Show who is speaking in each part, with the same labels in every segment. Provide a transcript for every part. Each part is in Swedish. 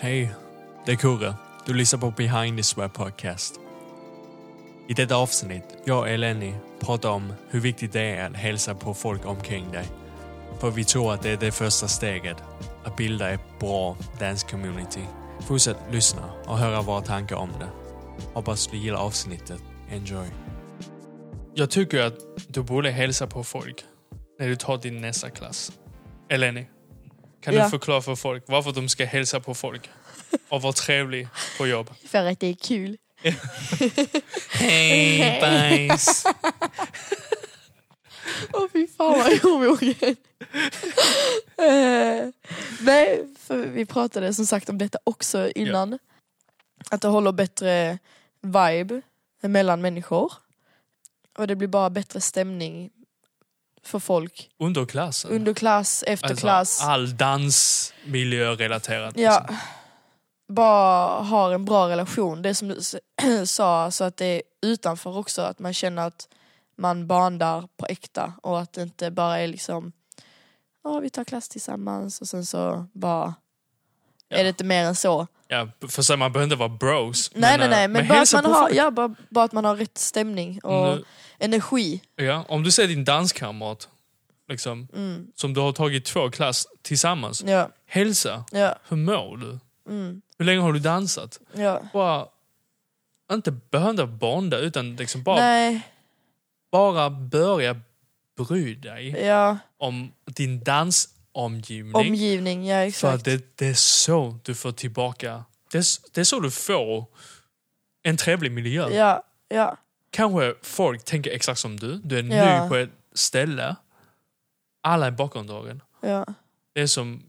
Speaker 1: Hej, det är Kurre. Du lyssnar på Behind the Swear Podcast. I detta avsnitt, jag och Eleni pratar om hur viktigt det är att hälsa på folk omkring dig. För vi tror att det är det första steget, att bilda ett bra dance-community. Fortsätt lyssna och höra våra tankar om det. Hoppas du gillar avsnittet. Enjoy. Jag tycker att du borde hälsa på folk när du tar din nästa klass. Eleni, kan
Speaker 2: Ja.
Speaker 1: du förklara för folk varför de ska hälsa på folk? Och vara trevlig på jobb.
Speaker 2: För att det är kul.
Speaker 1: Hej bajs!
Speaker 2: Åh fy fan vad omogen. Nej, för vi pratade som sagt om detta också innan. Att det håller bättre vibe mellan människor. Och det blir bara bättre stämning för folk.
Speaker 1: Under klassen?
Speaker 2: Under klass, efter
Speaker 1: Alltså. All dansmiljö relaterat.
Speaker 2: Ja.
Speaker 1: liksom.
Speaker 2: Bara har en bra relation. Det som du sa, så att det är utanför också. Att man känner att man bandar på äkta och att det inte bara är liksom Ja, vi tar klass tillsammans och sen så bara
Speaker 1: Ja.
Speaker 2: är det inte mer än så.
Speaker 1: Ja, för så man behöver inte vara bros.
Speaker 2: nej, nej,
Speaker 1: eh,
Speaker 2: nej, men, bara, att man har,
Speaker 1: folk.
Speaker 2: ja, bara, bara att man har rätt stämning och
Speaker 1: du,
Speaker 2: energi.
Speaker 1: ja, om du ser din danskamrat, liksom,
Speaker 2: Mm.
Speaker 1: som du har tagit två klass tillsammans,
Speaker 2: Ja,
Speaker 1: hälsa.
Speaker 2: ja,
Speaker 1: Hur mår du?
Speaker 2: mm,
Speaker 1: Hur länge har du dansat?
Speaker 2: ja.
Speaker 1: Bara, inte behöva bonda, utan liksom bara,
Speaker 2: Nej,
Speaker 1: bara börja bry dig om din dansomgivning.
Speaker 2: Omgivning, ja
Speaker 1: För
Speaker 2: exakt.
Speaker 1: att det, det är så du får tillbaka, det är, det är så du får en trevlig miljö.
Speaker 2: Ja, ja,
Speaker 1: Kanske folk tänker exakt som du, du är
Speaker 2: Ja.
Speaker 1: ny på ett ställe, alla är bakomdragen.
Speaker 2: ja.
Speaker 1: Det är som,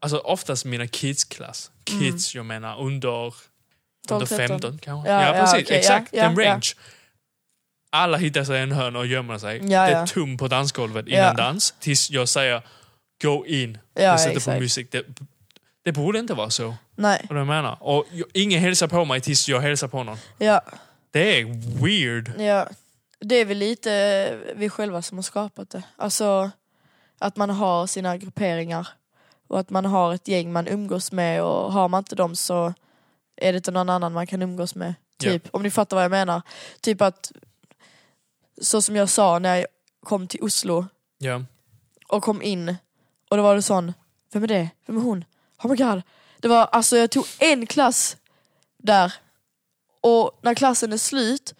Speaker 1: alltså oftast mina kidsklass, kids jag menar under,
Speaker 2: 12,
Speaker 1: under
Speaker 2: 13.
Speaker 1: 15 kanske.
Speaker 2: Ja,
Speaker 1: Ja,
Speaker 2: ja,
Speaker 1: precis,
Speaker 2: okej,
Speaker 1: exakt
Speaker 2: ja,
Speaker 1: den
Speaker 2: ja,
Speaker 1: range. Alla hittar sig i en hörn och gömmer sig.
Speaker 2: Ja,
Speaker 1: det är
Speaker 2: ja.
Speaker 1: tum på dansgolvet innan
Speaker 2: Ja.
Speaker 1: dans, tills jag säger gå in
Speaker 2: Ja,
Speaker 1: och sätter på musik. Det, det borde inte vara så.
Speaker 2: Nej,
Speaker 1: Vad jag menar. Och ingen hälsar på mig tills jag hälsar på någon.
Speaker 2: ja.
Speaker 1: Det är weird.
Speaker 2: Ja, det är väl lite vi själva som har skapat det. Alltså att man har sina grupperingar och att man har ett gäng man umgås med och har man inte dem så är det inte någon annan man kan umgås med. Typ, om ni fattar vad jag menar. Typ att, så som jag sa när jag kom till Oslo
Speaker 1: Ja.
Speaker 2: och kom in och då var det sån, vem är det? Vem är hon? Oh my god. Det var, alltså jag tog en klass där och när klassen är slut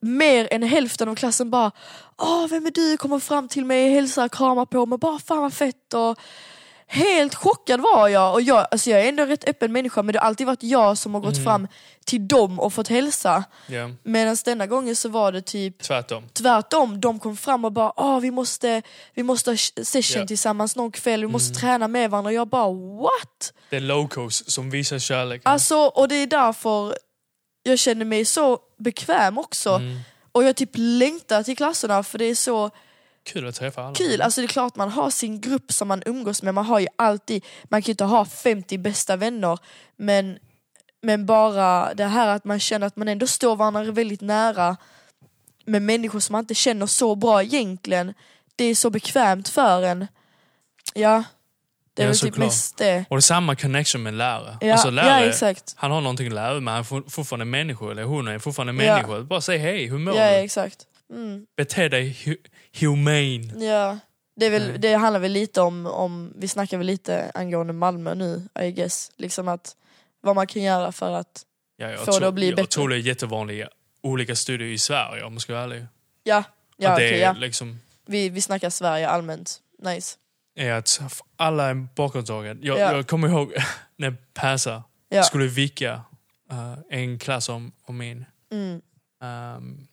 Speaker 2: mer än hälften av klassen bara Åh, vem är du? Kommer fram till mig, hälsar, kramar på mig, bara fan vad fett och Helt chockad var jag och jag, alltså jag är ändå en rätt öppen människa men det har alltid varit jag som har gått fram till dem och fått hälsa.
Speaker 1: ja.
Speaker 2: Medan denna gången så var det typ
Speaker 1: Tvärtom.
Speaker 2: tvärtom, de kom fram och bara Åh, vi måste, vi måste ha session
Speaker 1: Ja.
Speaker 2: tillsammans någon kväll, vi måste träna med varandra och jag bara what?
Speaker 1: Det är locos som visar kärlek.
Speaker 2: Alltså, och det är därför jag känner mig så bekväm också.
Speaker 1: Mm.
Speaker 2: Och jag typ längtar till klasserna för det är så
Speaker 1: Kul att träffa alla.
Speaker 2: kul. Alltså det är klart man har sin grupp som man umgås med, man har ju alltid, man kan ju inte ha 50 bästa vänner men, men bara det här att man känner att man ändå står varandra väldigt nära med människor som man inte känner så bra egentligen. Det är så bekvämt för en. Ja, det är
Speaker 1: Ja,
Speaker 2: väl typ mest det.
Speaker 1: Och det är samma connection med lärare.
Speaker 2: Ja,
Speaker 1: alltså lärare,
Speaker 2: ja exakt.
Speaker 1: han har någonting att lära men han är for- fortfarande människa, eller hon är fortfarande människa. Bara säg hej, hur mår
Speaker 2: Ja,
Speaker 1: du?
Speaker 2: exakt. Mm.
Speaker 1: Bete dig hu- humane.
Speaker 2: Ja, det, är väl,
Speaker 1: Nej.
Speaker 2: det handlar väl lite om, om, vi snackar väl lite angående Malmö nu, I guess. Liksom att, vad man kan göra för att,
Speaker 1: Ja, jag
Speaker 2: Få det
Speaker 1: tror,
Speaker 2: att bli
Speaker 1: jag
Speaker 2: bättre.
Speaker 1: tror det är jättevanliga olika studier i Sverige om man ska vara ärlig.
Speaker 2: ja, ja,
Speaker 1: att det är
Speaker 2: ja.
Speaker 1: liksom
Speaker 2: Vi, vi snackar Sverige allmänt. Nice.
Speaker 1: är att alla är bakåtdragen. Jag,
Speaker 2: Ja.
Speaker 1: jag kommer ihåg när Persa
Speaker 2: Ja.
Speaker 1: skulle vicka eh, en klass om, om min.
Speaker 2: Mm.
Speaker 1: Ehm,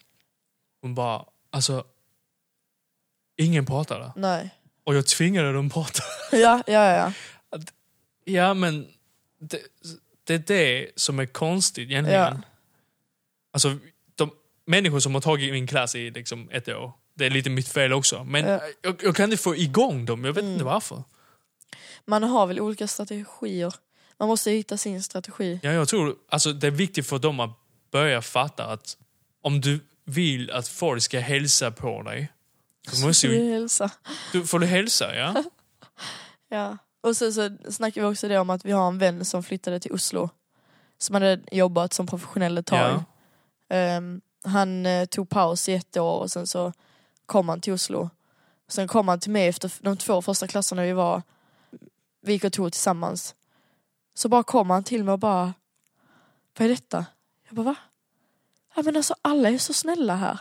Speaker 1: hon bara, alltså, ingen pratade.
Speaker 2: Nej.
Speaker 1: Och jag tvingade dem prata.
Speaker 2: Ja, ja, ja.
Speaker 1: ja, men det, det är det som är konstigt egentligen.
Speaker 2: Ja.
Speaker 1: Alltså, de människor som har tagit min klass i liksom ett år, det är lite mitt fel också. Men
Speaker 2: Ja.
Speaker 1: jag, jag kan inte få igång dem, jag vet inte
Speaker 2: Mm.
Speaker 1: varför.
Speaker 2: Man har väl olika strategier. Man måste hitta sin strategi.
Speaker 1: Ja, jag tror alltså, det är viktigt för dem att börja fatta att om du vill att folk ska hälsa på dig, så måste ju,
Speaker 2: hälsa.
Speaker 1: du, får du hälsa, ja?
Speaker 2: Ja. Och sen så snackade vi också det om att vi har en vän som flyttade till Oslo. Som hade jobbat som professionell ett tag.
Speaker 1: Ja.
Speaker 2: Ehm, han eh, tog paus i ett år och sen så kom han till Oslo. Sen kom han till mig efter de två första klasserna vi var, vi gick och tog tillsammans. Så bara kom han till mig och bara, vad är detta? Jag bara va? Ja men alltså alla är så snälla här.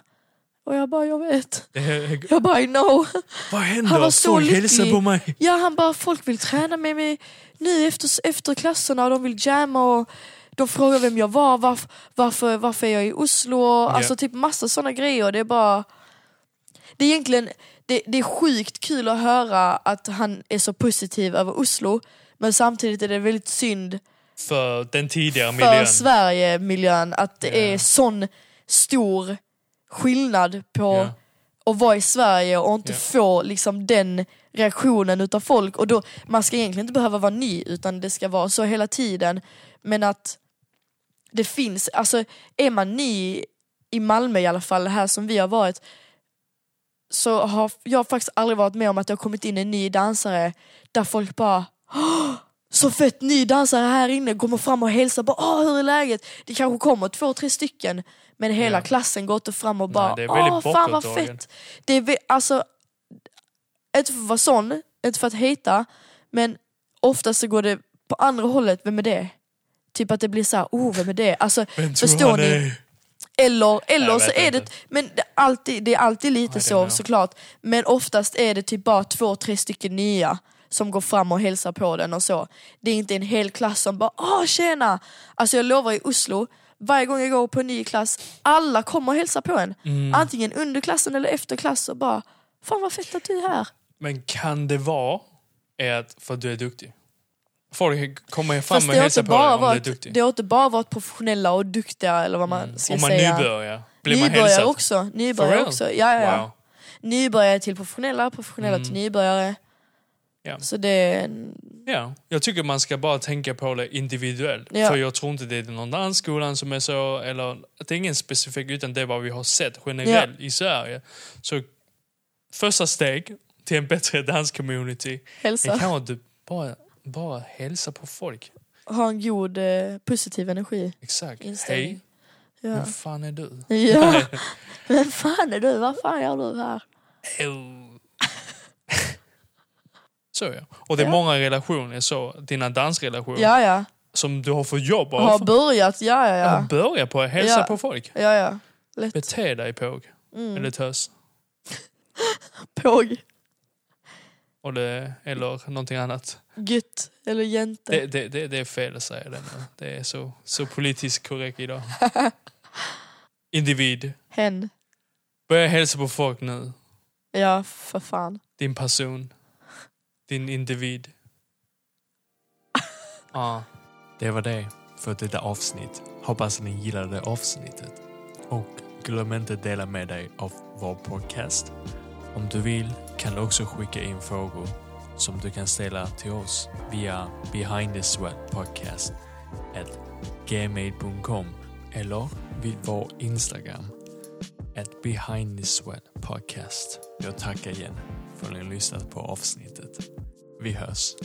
Speaker 2: Och jag bara, jag vet.
Speaker 1: Det-
Speaker 2: Jag bara, I know.
Speaker 1: Vad
Speaker 2: Han
Speaker 1: händer?
Speaker 2: var så
Speaker 1: Folk
Speaker 2: lycklig.
Speaker 1: på mig.
Speaker 2: Ja han bara, folk vill träna med mig nu efter, efter klasserna och de vill jamma och de frågar vem jag var, varför, varför, varför är jag i Oslo? Alltså typ massa sådana grejer. Det är bara... Det är egentligen det, det är sjukt kul att höra att han är så positiv över Oslo men samtidigt är det väldigt synd
Speaker 1: För den tidigare
Speaker 2: för
Speaker 1: miljön.
Speaker 2: Sverige-miljön att det
Speaker 1: Ja.
Speaker 2: är sån stor skillnad på
Speaker 1: Ja.
Speaker 2: att vara i Sverige och inte
Speaker 1: Ja.
Speaker 2: få liksom den reaktionen utav folk. Och då, man ska egentligen inte behöva vara ny utan det ska vara så hela tiden. Men att det finns, alltså är man ny i Malmö i alla fall, här som vi har varit, så har jag faktiskt aldrig varit med om att det har kommit in en ny dansare där folk bara "Åh, så fett ny dansare här inne, kommer fram och hälsar bara Åh, hur är läget? Det kanske kommer två, tre stycken men hela
Speaker 1: Ja.
Speaker 2: klassen går inte fram och bara
Speaker 1: det är väldigt
Speaker 2: Åh, fan vad
Speaker 1: bakåtdragen.
Speaker 2: fett. Det är, alltså, inte för att vara sån, inte för att hejta, men oftast så går det på andra hållet, vem är det? Typ att det blir så här, oh vem är det? Alltså, förstår ni? Eller, eller
Speaker 1: Jag
Speaker 2: så
Speaker 1: vet
Speaker 2: är
Speaker 1: inte.
Speaker 2: det, men det är alltid, det är alltid lite
Speaker 1: don't
Speaker 2: så
Speaker 1: know.
Speaker 2: såklart. Men oftast är det typ bara två, tre stycken nya som går fram och hälsar på den och så. Det är inte en hel klass som bara åh tjena! Alltså jag lovar i Oslo, varje gång jag går på en ny klass, alla kommer och hälsar på en.
Speaker 1: Mm.
Speaker 2: Antingen under klassen eller efter klass och bara fan vad fett att du är här.
Speaker 1: Men kan det vara är att för att du är duktig? Folk kommer fram
Speaker 2: Fast
Speaker 1: och hälsar på dig om du är
Speaker 2: varit,
Speaker 1: duktig.
Speaker 2: det har inte bara varit professionella och duktiga eller vad man ska
Speaker 1: Om man
Speaker 2: säga.
Speaker 1: nybörjar, blir man
Speaker 2: Nybörjare
Speaker 1: hälsad?
Speaker 2: också. Nybörjare också. Ja, ja, ja.
Speaker 1: Wow.
Speaker 2: Nybörjare till professionella, professionella
Speaker 1: Mm.
Speaker 2: till nybörjare.
Speaker 1: Ja.
Speaker 2: Så det
Speaker 1: Ja, jag tycker man ska bara tänka på det individuellt.
Speaker 2: Ja.
Speaker 1: För jag tror inte det är någon annan skola som är så, eller att det är ingen specifik, utan det är vad vi har sett generellt i Sverige. Så första steg till en bättre danscommunity är
Speaker 2: hälsa.
Speaker 1: kanske att du bara, bara hälsa på folk.
Speaker 2: Ha en god eh, positiv energi.
Speaker 1: Exakt.
Speaker 2: Inställning.
Speaker 1: Hej,
Speaker 2: Ja.
Speaker 1: vem fan är du?
Speaker 2: ja. Vem fan är du? Vad fan gör du här?
Speaker 1: Oh. Så ja. Och det är
Speaker 2: Ja.
Speaker 1: många relationer så, dina dansrelationer,
Speaker 2: Ja, ja.
Speaker 1: som du har fått jobb
Speaker 2: Har
Speaker 1: av.
Speaker 2: börjat, ja, ja,
Speaker 1: Ja.
Speaker 2: ja.
Speaker 1: Börja på hälsa
Speaker 2: Ja.
Speaker 1: på folk.
Speaker 2: Ja, ja. Lätt.
Speaker 1: Bete dig påg.
Speaker 2: Mm.
Speaker 1: Eller tös.
Speaker 2: Påg.
Speaker 1: Och det, eller någonting annat.
Speaker 2: Gutt. Eller jänte.
Speaker 1: Det, det, det, det är fel att säga det nu. Det är så, så politiskt korrekt idag. Individ.
Speaker 2: Hen.
Speaker 1: Börja hälsa på folk nu.
Speaker 2: Ja, för fan.
Speaker 1: Din person. Din individ. Ja. Det var det för detta avsnitt. Hoppas ni gillade avsnittet. Och glöm inte dela med dig av vår podcast. Om du vill kan du också skicka in frågor som du kan ställa till oss via behind the sweat podcast at gmail.com eller vid vår Instagram at behind the sweat podcast. Jag tackar igen för att ni har lyssnat på avsnittet. Vi hörs.